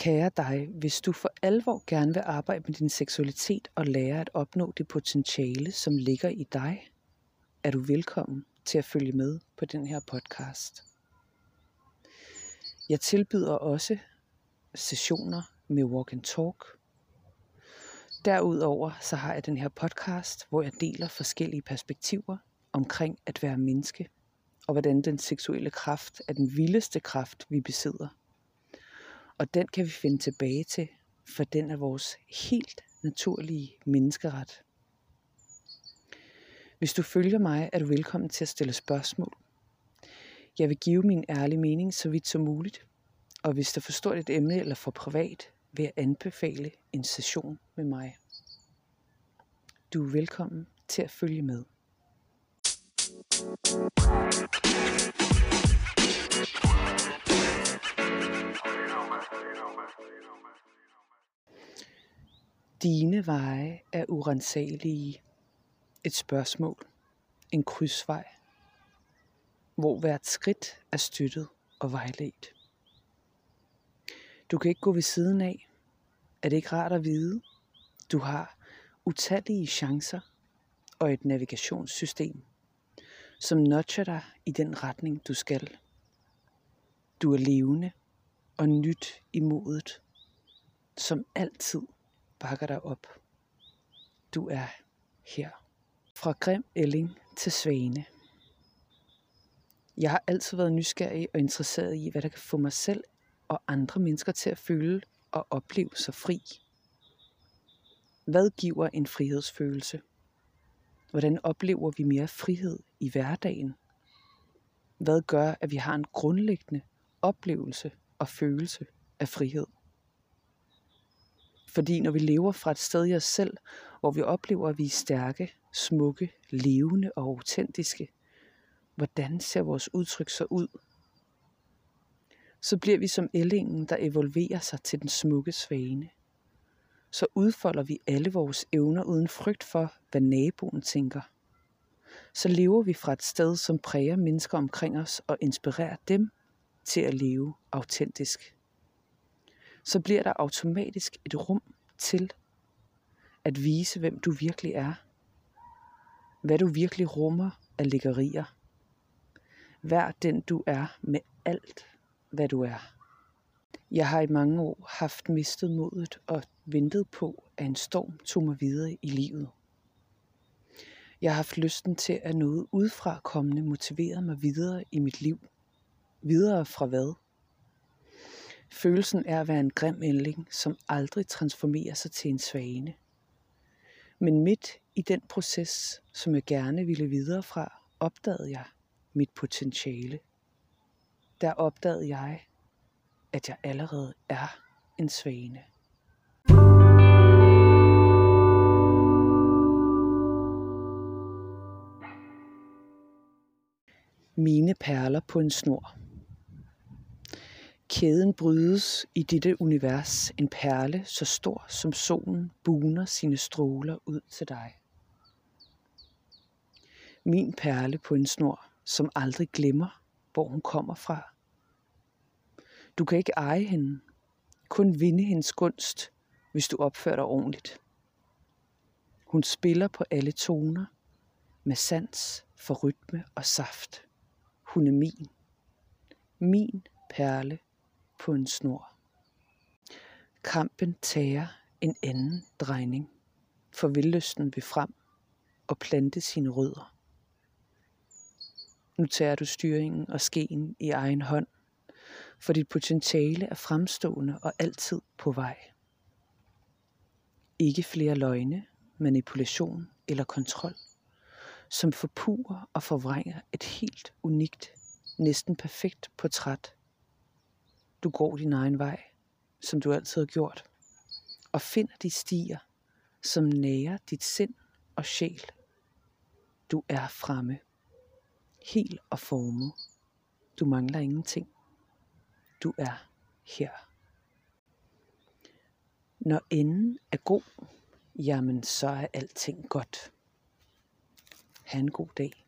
Kære dig, hvis du for alvor gerne vil arbejde med din seksualitet og lære at opnå det potentiale, som ligger i dig, er du velkommen til at følge med på den her podcast. Jeg tilbyder også sessioner med Walk and Talk. Derudover så har jeg den her podcast, hvor jeg deler forskellige perspektiver omkring at være menneske, og hvordan den seksuelle kraft er den vildeste kraft, vi besidder. Og den kan vi finde tilbage til, for den er vores helt naturlige menneskeret. Hvis du følger mig, er du velkommen til at stille spørgsmål. Jeg vil give min ærlige mening så vidt som muligt, og hvis du forstår et emne eller for privat, vil jeg anbefale en session med mig. Du er velkommen til at følge med. Dine veje er urensagelige. Et spørgsmål. En krydsvej. Hvor hvert skridt er støttet og vejledt. Du kan ikke gå ved siden af. Er det ikke rart at vide? Du har utallige chancer og et navigationssystem, som nudger dig i den retning, du skal. Du er levende og nyt i modet, som altid bakker dig op. Du er her. Fra Grim Elling til Svane. Jeg har altid været nysgerrig og interesseret i, hvad der kan få mig selv og andre mennesker til at føle og opleve sig fri. Hvad giver en frihedsfølelse? Hvordan oplever vi mere frihed i hverdagen? Hvad gør, at vi har en grundlæggende oplevelse og følelse af frihed? Fordi når vi lever fra et sted i os selv, hvor vi oplever, at vi er stærke, smukke, levende og autentiske, hvordan ser vores udtryk så ud? Så bliver vi som ællingen, der evolverer sig til den smukke svane. Så udfolder vi alle vores evner uden frygt for, hvad naboen tænker. Så lever vi fra et sted, som præger mennesker omkring os og inspirerer dem til at leve autentisk så bliver der automatisk et rum til at vise, hvem du virkelig er. Hvad du virkelig rummer af lækkerier. Vær den du er med alt, hvad du er. Jeg har i mange år haft mistet modet og ventet på, at en storm tog mig videre i livet. Jeg har haft lysten til, at noget udefra kommende motiverede mig videre i mit liv. Videre fra hvad? Følelsen er at være en grim ændling, som aldrig transformerer sig til en svane. Men midt i den proces, som jeg gerne ville videre fra, opdagede jeg mit potentiale. Der opdagede jeg, at jeg allerede er en svane. Mine perler på en snor. Kæden brydes i dette univers, en perle så stor som solen buner sine stråler ud til dig. Min perle på en snor, som aldrig glemmer, hvor hun kommer fra. Du kan ikke eje hende, kun vinde hendes gunst, hvis du opfører dig ordentligt. Hun spiller på alle toner, med sans for rytme og saft. Hun er min. Min perle på en snor. Kampen tager en anden drejning, for vildlysten vil frem og plante sine rødder. Nu tager du styringen og skeen i egen hånd, for dit potentiale er fremstående og altid på vej. Ikke flere løgne, manipulation eller kontrol, som forpurer og forvrænger et helt unikt, næsten perfekt portræt du går din egen vej, som du altid har gjort, og finder de stier, som nærer dit sind og sjæl. Du er fremme, helt og formet. Du mangler ingenting. Du er her. Når enden er god, jamen så er alting godt. Ha' en god dag.